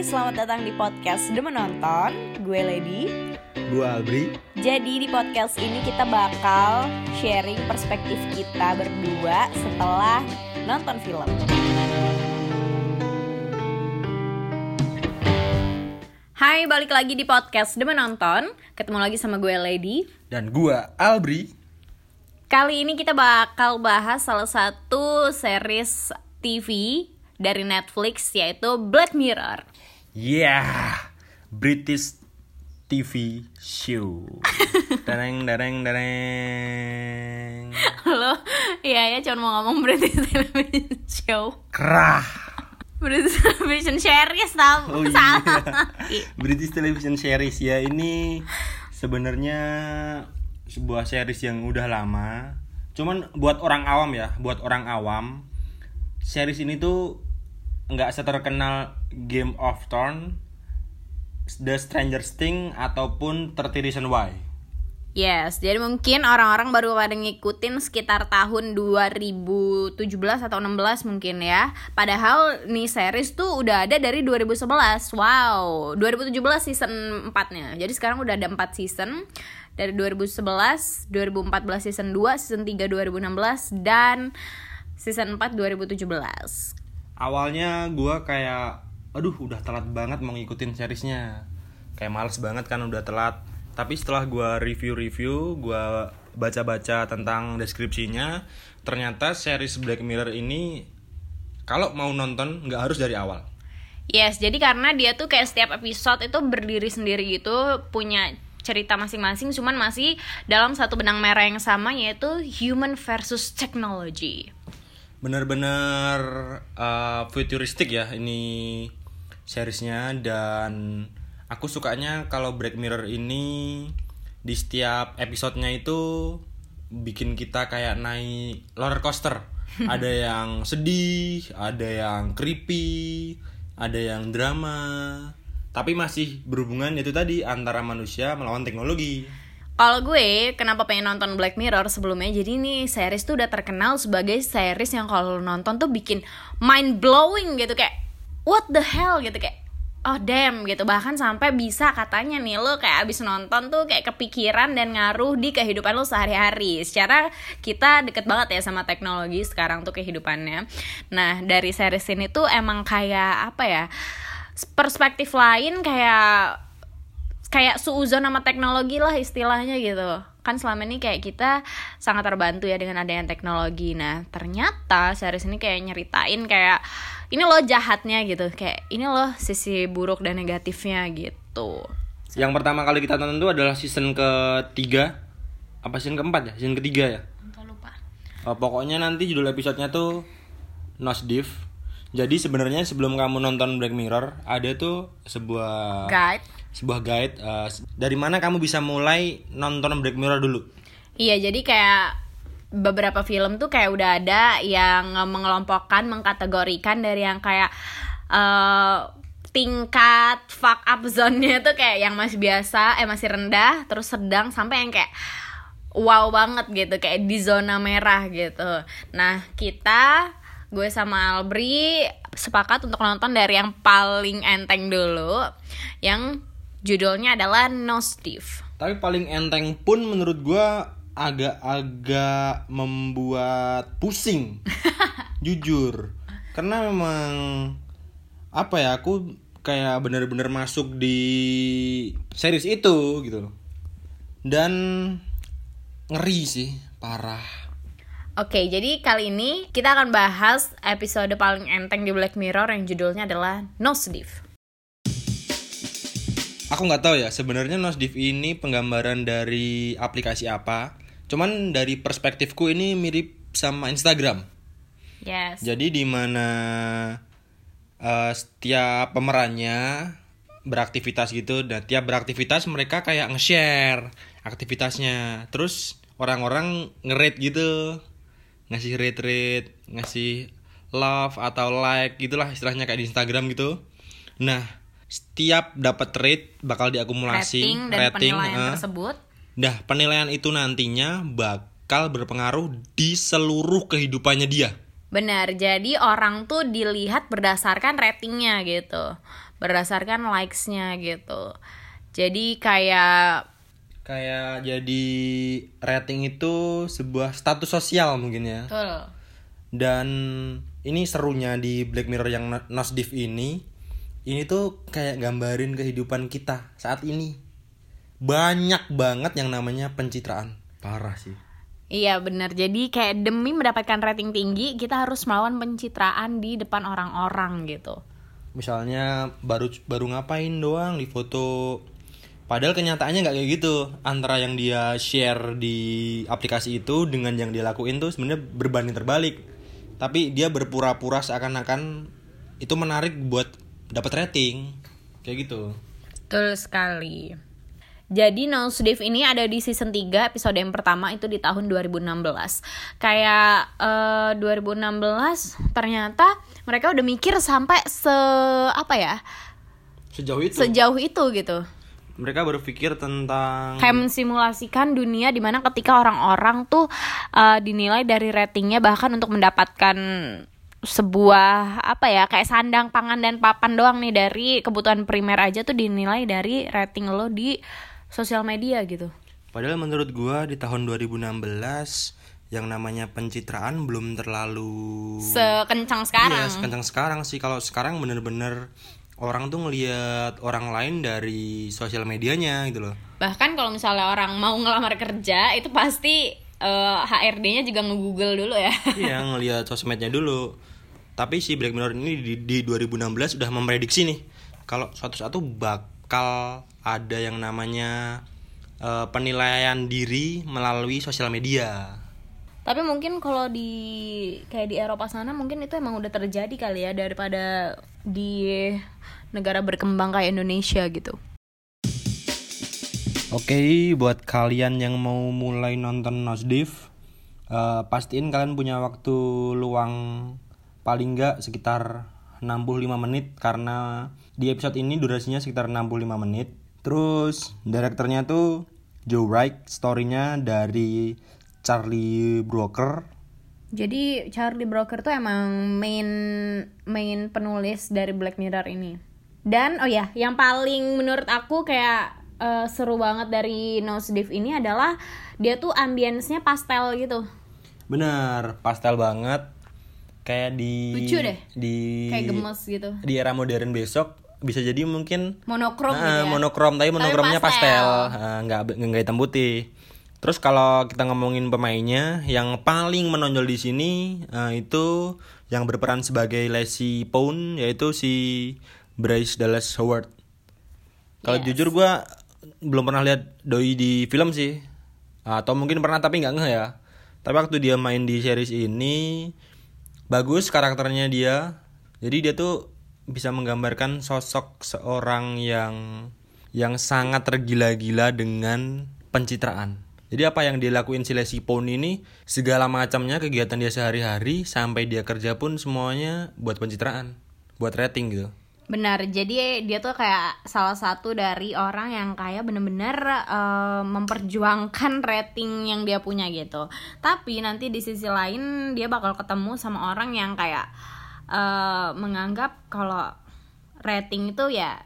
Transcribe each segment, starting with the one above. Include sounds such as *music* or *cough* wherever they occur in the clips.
selamat datang di podcast The Menonton. Gue Lady. Gua Albri. Jadi di podcast ini kita bakal sharing perspektif kita berdua setelah nonton film. Hai, balik lagi di podcast The Menonton. Ketemu lagi sama gue Lady. Dan gua Albri. Kali ini kita bakal bahas salah satu series TV dari Netflix yaitu Black Mirror Yeah, British TV show. *laughs* Dareng dareng dareng. Halo, iya ya cuma mau ngomong British Television Show Kerah. British Television Series tau Oh iya. Salah British Television Series ya ini sebenarnya sebuah series yang udah lama. Cuman buat orang awam ya, buat orang awam, series ini tuh nggak seterkenal Game of Thrones, The Stranger Things ataupun 30 Reasons Why. Yes, jadi mungkin orang-orang baru pada ngikutin sekitar tahun 2017 atau 16 mungkin ya. Padahal nih series tuh udah ada dari 2011 Wow, 2017 season 4-nya Jadi sekarang udah ada 4 season Dari 2011, 2014 season 2, season 3 2016 Dan season 4 2017 awalnya gua kayak aduh udah telat banget mau ngikutin seriesnya. Kayak males banget kan udah telat. Tapi setelah gua review-review gua baca-baca tentang deskripsinya ternyata series Black Mirror ini kalau mau nonton nggak harus dari awal. Yes, jadi karena dia tuh kayak setiap episode itu berdiri sendiri gitu, punya cerita masing-masing, cuman masih dalam satu benang merah yang sama yaitu human versus technology. Bener-bener uh, futuristik ya ini seriesnya. Dan aku sukanya kalau Black Mirror ini di setiap episodenya itu bikin kita kayak naik roller coaster. *laughs* Ada yang sedih ada yang creepy ada yang drama. Tapi masih berhubungan itu tadi antara manusia melawan teknologi Kalau gue kenapa pengen nonton Black Mirror sebelumnya? Jadi nih series tuh udah terkenal sebagai series yang kalau nonton tuh bikin mind blowing gitu. Kayak what the hell gitu. Kayak oh damn gitu. Bahkan sampai bisa katanya nih lo kayak abis nonton tuh kayak kepikiran dan ngaruh di kehidupan lo sehari-hari. Secara kita deket banget ya sama teknologi sekarang tuh kehidupannya. Nah dari series ini tuh emang kayak apa ya perspektif lain kayak kayak suuzon sama teknologi lah istilahnya gitu. Kan selama ini kayak kita sangat terbantu ya dengan adanya teknologi. Nah ternyata series ini kayak nyeritain kayak ini loh jahatnya gitu. Kayak ini loh sisi buruk dan negatifnya gitu. Yang pertama kali kita tonton itu adalah season ketiga. Apa season keempat ya? Season ketiga ya? Entah lupa. Uh, pokoknya nanti judul episodenya tuh Nosedive. Jadi sebenarnya sebelum kamu nonton Black Mirror ada tuh sebuah guide sebuah guide uh, dari mana kamu bisa mulai nonton Black Mirror dulu. Iya, jadi kayak beberapa film tuh kayak udah ada yang mengelompokkan, mengkategorikan dari yang kayak eh, tingkat fuck up zone-nya tuh kayak yang masih biasa, eh masih rendah, terus sedang sampai yang kayak wow banget gitu, kayak di zona merah gitu. Nah, kita gue sama Albri sepakat untuk nonton dari yang paling enteng dulu, yang judulnya adalah Nosedive. Tapi paling enteng pun menurut gua agak-agak membuat pusing. *laughs* Jujur. Karena memang apa ya aku kayak bener-bener masuk di series itu gitu loh. Dan ngeri sih, parah. Oke, jadi kali ini kita akan bahas episode paling enteng di Black Mirror yang judulnya adalah Nosedive. Aku nggak tahu ya sebenarnya Nosedive ini penggambaran dari aplikasi apa. Cuman dari perspektifku ini mirip sama Instagram. Yes. Jadi di mana eh, setiap pemerannya beraktivitas gitu dan tiap beraktivitas mereka kayak nge-share aktivitasnya. Terus orang-orang nge-rate gitu. Ngasih rate-rate, ngasih love atau like gitulah istilahnya kayak di Instagram gitu. Nah, setiap dapat rate bakal diakumulasi Rating dan penilaian eh. tersebut. Nah, penilaian itu nantinya bakal berpengaruh di seluruh kehidupannya dia. Benar, jadi orang tuh dilihat berdasarkan ratingnya gitu, berdasarkan likes-nya gitu. Jadi kayak Kayak jadi rating itu sebuah status sosial mungkin ya. betul. Dan ini serunya di Black Mirror yang Nosdiv ini, ini tuh kayak gambarin kehidupan kita saat ini. Banyak banget yang namanya pencitraan. Parah sih. Iya benar. Jadi kayak demi mendapatkan rating tinggi, kita harus melawan pencitraan di depan orang-orang gitu. Misalnya baru baru ngapain doang di foto Padahal kenyataannya nggak kayak gitu. Antara yang dia share di aplikasi itu dengan yang dia lakuin tuh sebenarnya berbanding terbalik. Tapi dia berpura-pura seakan-akan itu menarik buat dapat rating. Kayak gitu. Betul sekali. Jadi Nosedive ini ada di season 3 episode yang pertama itu di tahun 2016. Kayak eh, 2016 ternyata mereka udah mikir sampai se apa ya? Sejauh itu Sejauh itu gitu. mereka berpikir tentang Kayak mensimulasikan dunia di mana ketika orang-orang tuh eh, dinilai dari ratingnya bahkan untuk mendapatkan sebuah apa ya kayak sandang pangan dan papan doang nih dari kebutuhan primer aja tuh dinilai dari rating lo di sosial media gitu. Padahal menurut gua di tahun 2016 yang namanya pencitraan belum terlalu Sekencang sekarang. Iya, sekencang sekarang sih. Kalau sekarang bener-bener orang tuh ngelihat orang lain dari sosial medianya gitu loh. Bahkan kalau misalnya orang mau ngelamar kerja itu pasti eh, HRD-nya juga nge-google dulu ya. iya, ngelihat sosmednya dulu. Tapi si Black Mirror ini di, di 2016 udah memprediksi nih kalau suatu satu bakal ada yang namanya eh, penilaian diri melalui sosial media. Tapi mungkin kalau di kayak di Eropa sana mungkin itu emang udah terjadi kali ya daripada di negara berkembang kayak Indonesia gitu. Oke, buat kalian yang mau mulai nonton Nosdiv, eh, pastiin kalian punya waktu luang paling nggak sekitar 65 menit karena di episode ini durasinya sekitar 65 menit. Terus direkturnya tuh Joe Wright, storynya dari Charlie Brooker. Jadi Charlie Brooker tuh emang main main penulis dari Black Mirror ini. Dan oh ya, yang paling menurut aku kayak eh, seru banget dari Nosedive ini adalah dia tuh ambience-nya pastel gitu. Bener, pastel banget. Kayak di Lucu deh. di Kayak gemes gitu. di era modern besok bisa jadi mungkin Monokrom gitu Ah, ya. monokrom tapi monokromnya pastel. pastel, Ah, nggak nggak hitam putih. Terus kalau kita ngomongin pemainnya, yang paling menonjol di sini ah, itu yang berperan sebagai Lacey Pound yaitu si Bryce Dallas Howard. Kalau Yes. jujur gua belum pernah lihat doi di film sih, atau mungkin pernah tapi nggak ngeh ya. Tapi waktu dia main di series ini bagus karakternya dia. Jadi dia tuh bisa menggambarkan sosok seorang yang yang sangat tergila-gila dengan pencitraan. Jadi apa yang dia lakuin si Lacey Pound ini segala macamnya kegiatan dia sehari-hari sampai dia kerja pun semuanya buat pencitraan, buat rating gitu. Benar, jadi dia tuh kayak salah satu dari orang yang kayak bener-bener eh, memperjuangkan rating yang dia punya gitu. Tapi nanti di sisi lain dia bakal ketemu sama orang yang kayak eh, menganggap kalau rating itu ya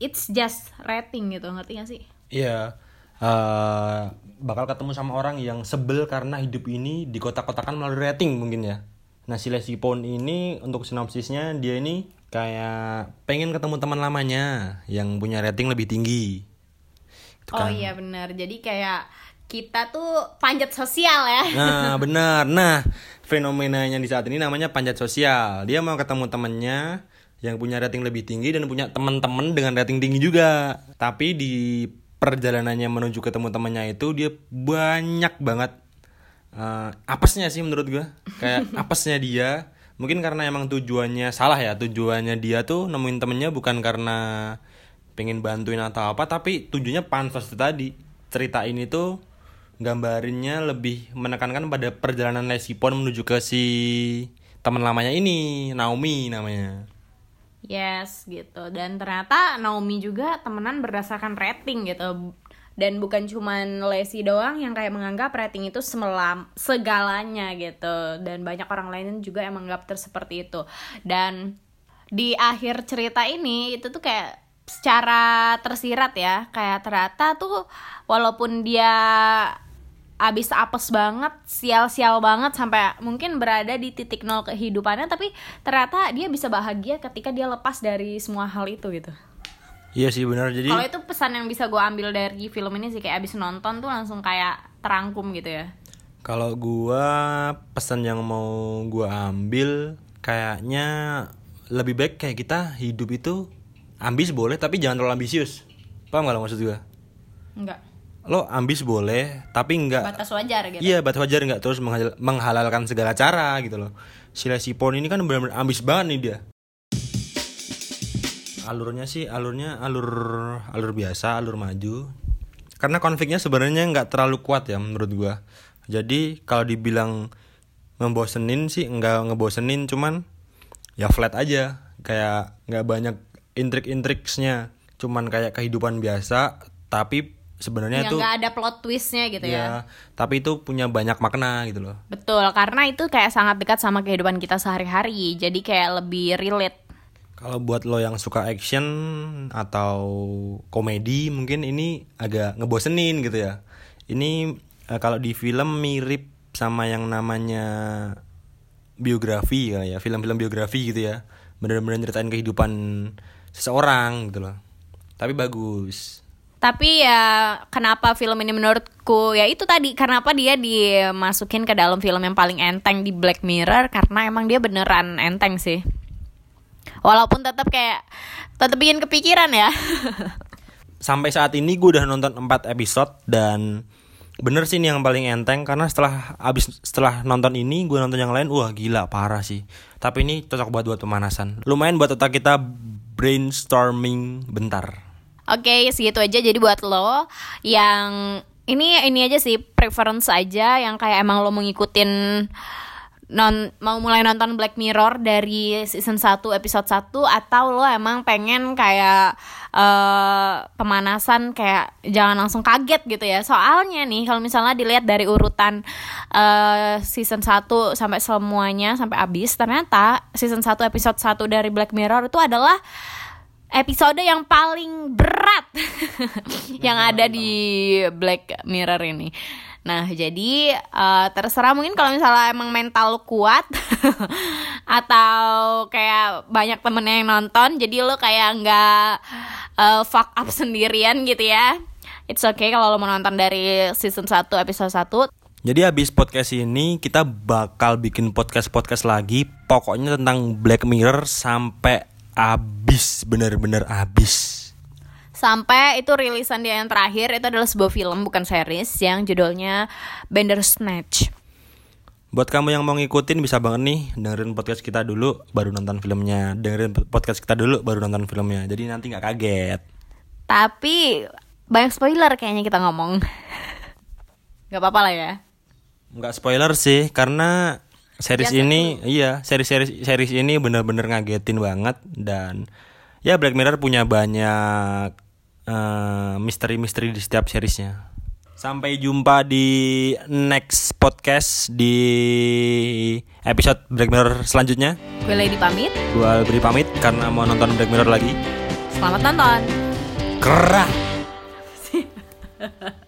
it's just rating gitu, ngerti gak sih? Iya. eh, bakal ketemu sama orang yang sebel karena hidup ini dikotak-kotakan melalui rating mungkin ya. Nah si Lacey Pound ini untuk sinopsisnya dia ini kayak pengen ketemu teman lamanya yang punya rating lebih tinggi. Gitu Oh kan. iya benar, jadi kayak kita tuh panjat sosial ya. Nah *laughs* benar. Nah fenomenanya di saat ini namanya panjat sosial. Dia mau ketemu temennya yang punya rating lebih tinggi dan punya teman-teman dengan rating tinggi juga. Tapi di perjalanannya menuju ketemu temannya itu dia banyak banget eh, apesnya sih menurut gua. Kayak *laughs* apesnya dia. Mungkin karena emang tujuannya salah ya. Tujuannya dia tuh nemuin temennya bukan karena pengen bantuin atau apa, tapi tujuannya pansos tadi. Cerita ini tuh gambarinnya lebih menekankan pada perjalanan Lesipon menuju ke si teman lamanya ini, Naomi namanya. Yes gitu dan ternyata Naomi juga temenan berdasarkan rating gitu dan bukan cuman Lesi doang yang kayak menganggap rating itu semelam segalanya gitu. Dan banyak orang lain juga yang menganggap seperti itu. Dan di akhir cerita ini itu tuh kayak secara tersirat ya. Kayak ternyata tuh walaupun dia abis apes banget, sial-sial banget sampai mungkin berada di titik nol kehidupannya tapi ternyata dia bisa bahagia ketika dia lepas dari semua hal itu gitu. Iya sih benar jadi. Kalau itu pesan yang bisa gue ambil dari film ini sih kayak abis nonton tuh langsung kayak terangkum gitu ya. Kalau gua pesan yang mau gua ambil kayaknya lebih baik kayak kita hidup itu ambis boleh tapi jangan terlalu ambisius. Paham gak lo maksud gua? Enggak. Lo ambis boleh tapi enggak Batas wajar gitu. Iya batas wajar nggak terus menghal- menghalalkan segala cara gitu loh. Si Lesipon ini kan benar-benar ambis banget nih dia. Alurnya sih alurnya alur alur biasa, alur maju. Karena konfliknya sebenarnya nggak terlalu kuat ya menurut gua. Jadi kalau dibilang membosenin sih nggak ngebosenin cuman ya flat aja kayak nggak banyak intrik-intriksnya cuman kayak kehidupan biasa tapi sebenarnya itu nggak ada plot twistnya gitu ya. ya tapi itu punya banyak makna gitu loh Betul, karena itu kayak sangat dekat sama kehidupan kita sehari-hari. Jadi kayak lebih relate. Kalau buat lo yang suka action atau komedi mungkin ini agak ngebosenin gitu ya. Ini eh, kalau di film mirip sama yang namanya biografi kali ya film-film biografi gitu ya. Bener-bener nyeritain kehidupan seseorang gitu loh. Tapi bagus. Tapi ya kenapa film ini menurutku ya itu tadi kenapa dia dimasukin ke dalam film yang paling enteng di Black Mirror? Karena emang dia beneran enteng sih. Walaupun tetap kayak tetap bikin kepikiran ya. *laughs* sampai saat ini gue udah nonton 4 episode dan bener sih ini yang paling enteng karena setelah abis setelah nonton ini gue nonton yang lain wah gila parah sih tapi ini cocok buat buat pemanasan lumayan buat otak kita brainstorming bentar Oke, segitu aja. Jadi buat lo yang ini ini aja sih preference aja yang kayak emang lo mau ngikutin non mau mulai nonton Black Mirror dari season 1 episode 1 atau lo emang pengen kayak eh pemanasan kayak jangan langsung kaget gitu ya. Soalnya nih kalau misalnya dilihat dari urutan eh season 1 sampai semuanya sampai habis ternyata season 1 episode 1 dari Black Mirror itu adalah episode yang paling berat *laughs* yang ada di Black Mirror ini. Nah, jadi eh, terserah mungkin kalau misalnya emang mental lu kuat *laughs* atau kayak banyak temennya yang nonton, jadi lo kayak nggak eh, fuck up *laughs* sendirian gitu ya. It's okay kalau lo mau nonton dari season 1 episode 1 jadi habis podcast ini kita bakal bikin podcast-podcast lagi pokoknya tentang Black Mirror sampai abis bener-bener abis Sampai itu rilisan dia yang terakhir itu adalah sebuah film bukan series yang judulnya Bandersnatch. Buat kamu yang mau ngikutin bisa banget nih dengerin podcast kita dulu baru nonton filmnya. Dengerin podcast kita dulu baru nonton filmnya. Jadi nanti nggak kaget. Tapi banyak spoiler kayaknya kita ngomong. *laughs* Gak apa-apa lah ya. Nggak spoiler sih karena series Biasa ini iya series series series ini bener-bener ngagetin banget dan ya Black Mirror punya banyak eh, misteri-misteri di setiap seriesnya. Sampai jumpa di next podcast di episode Black Mirror selanjutnya. Gue Lady pamit. Gua beri pamit karena mau nonton Black Mirror lagi. Selamat nonton. Kerah. *laughs*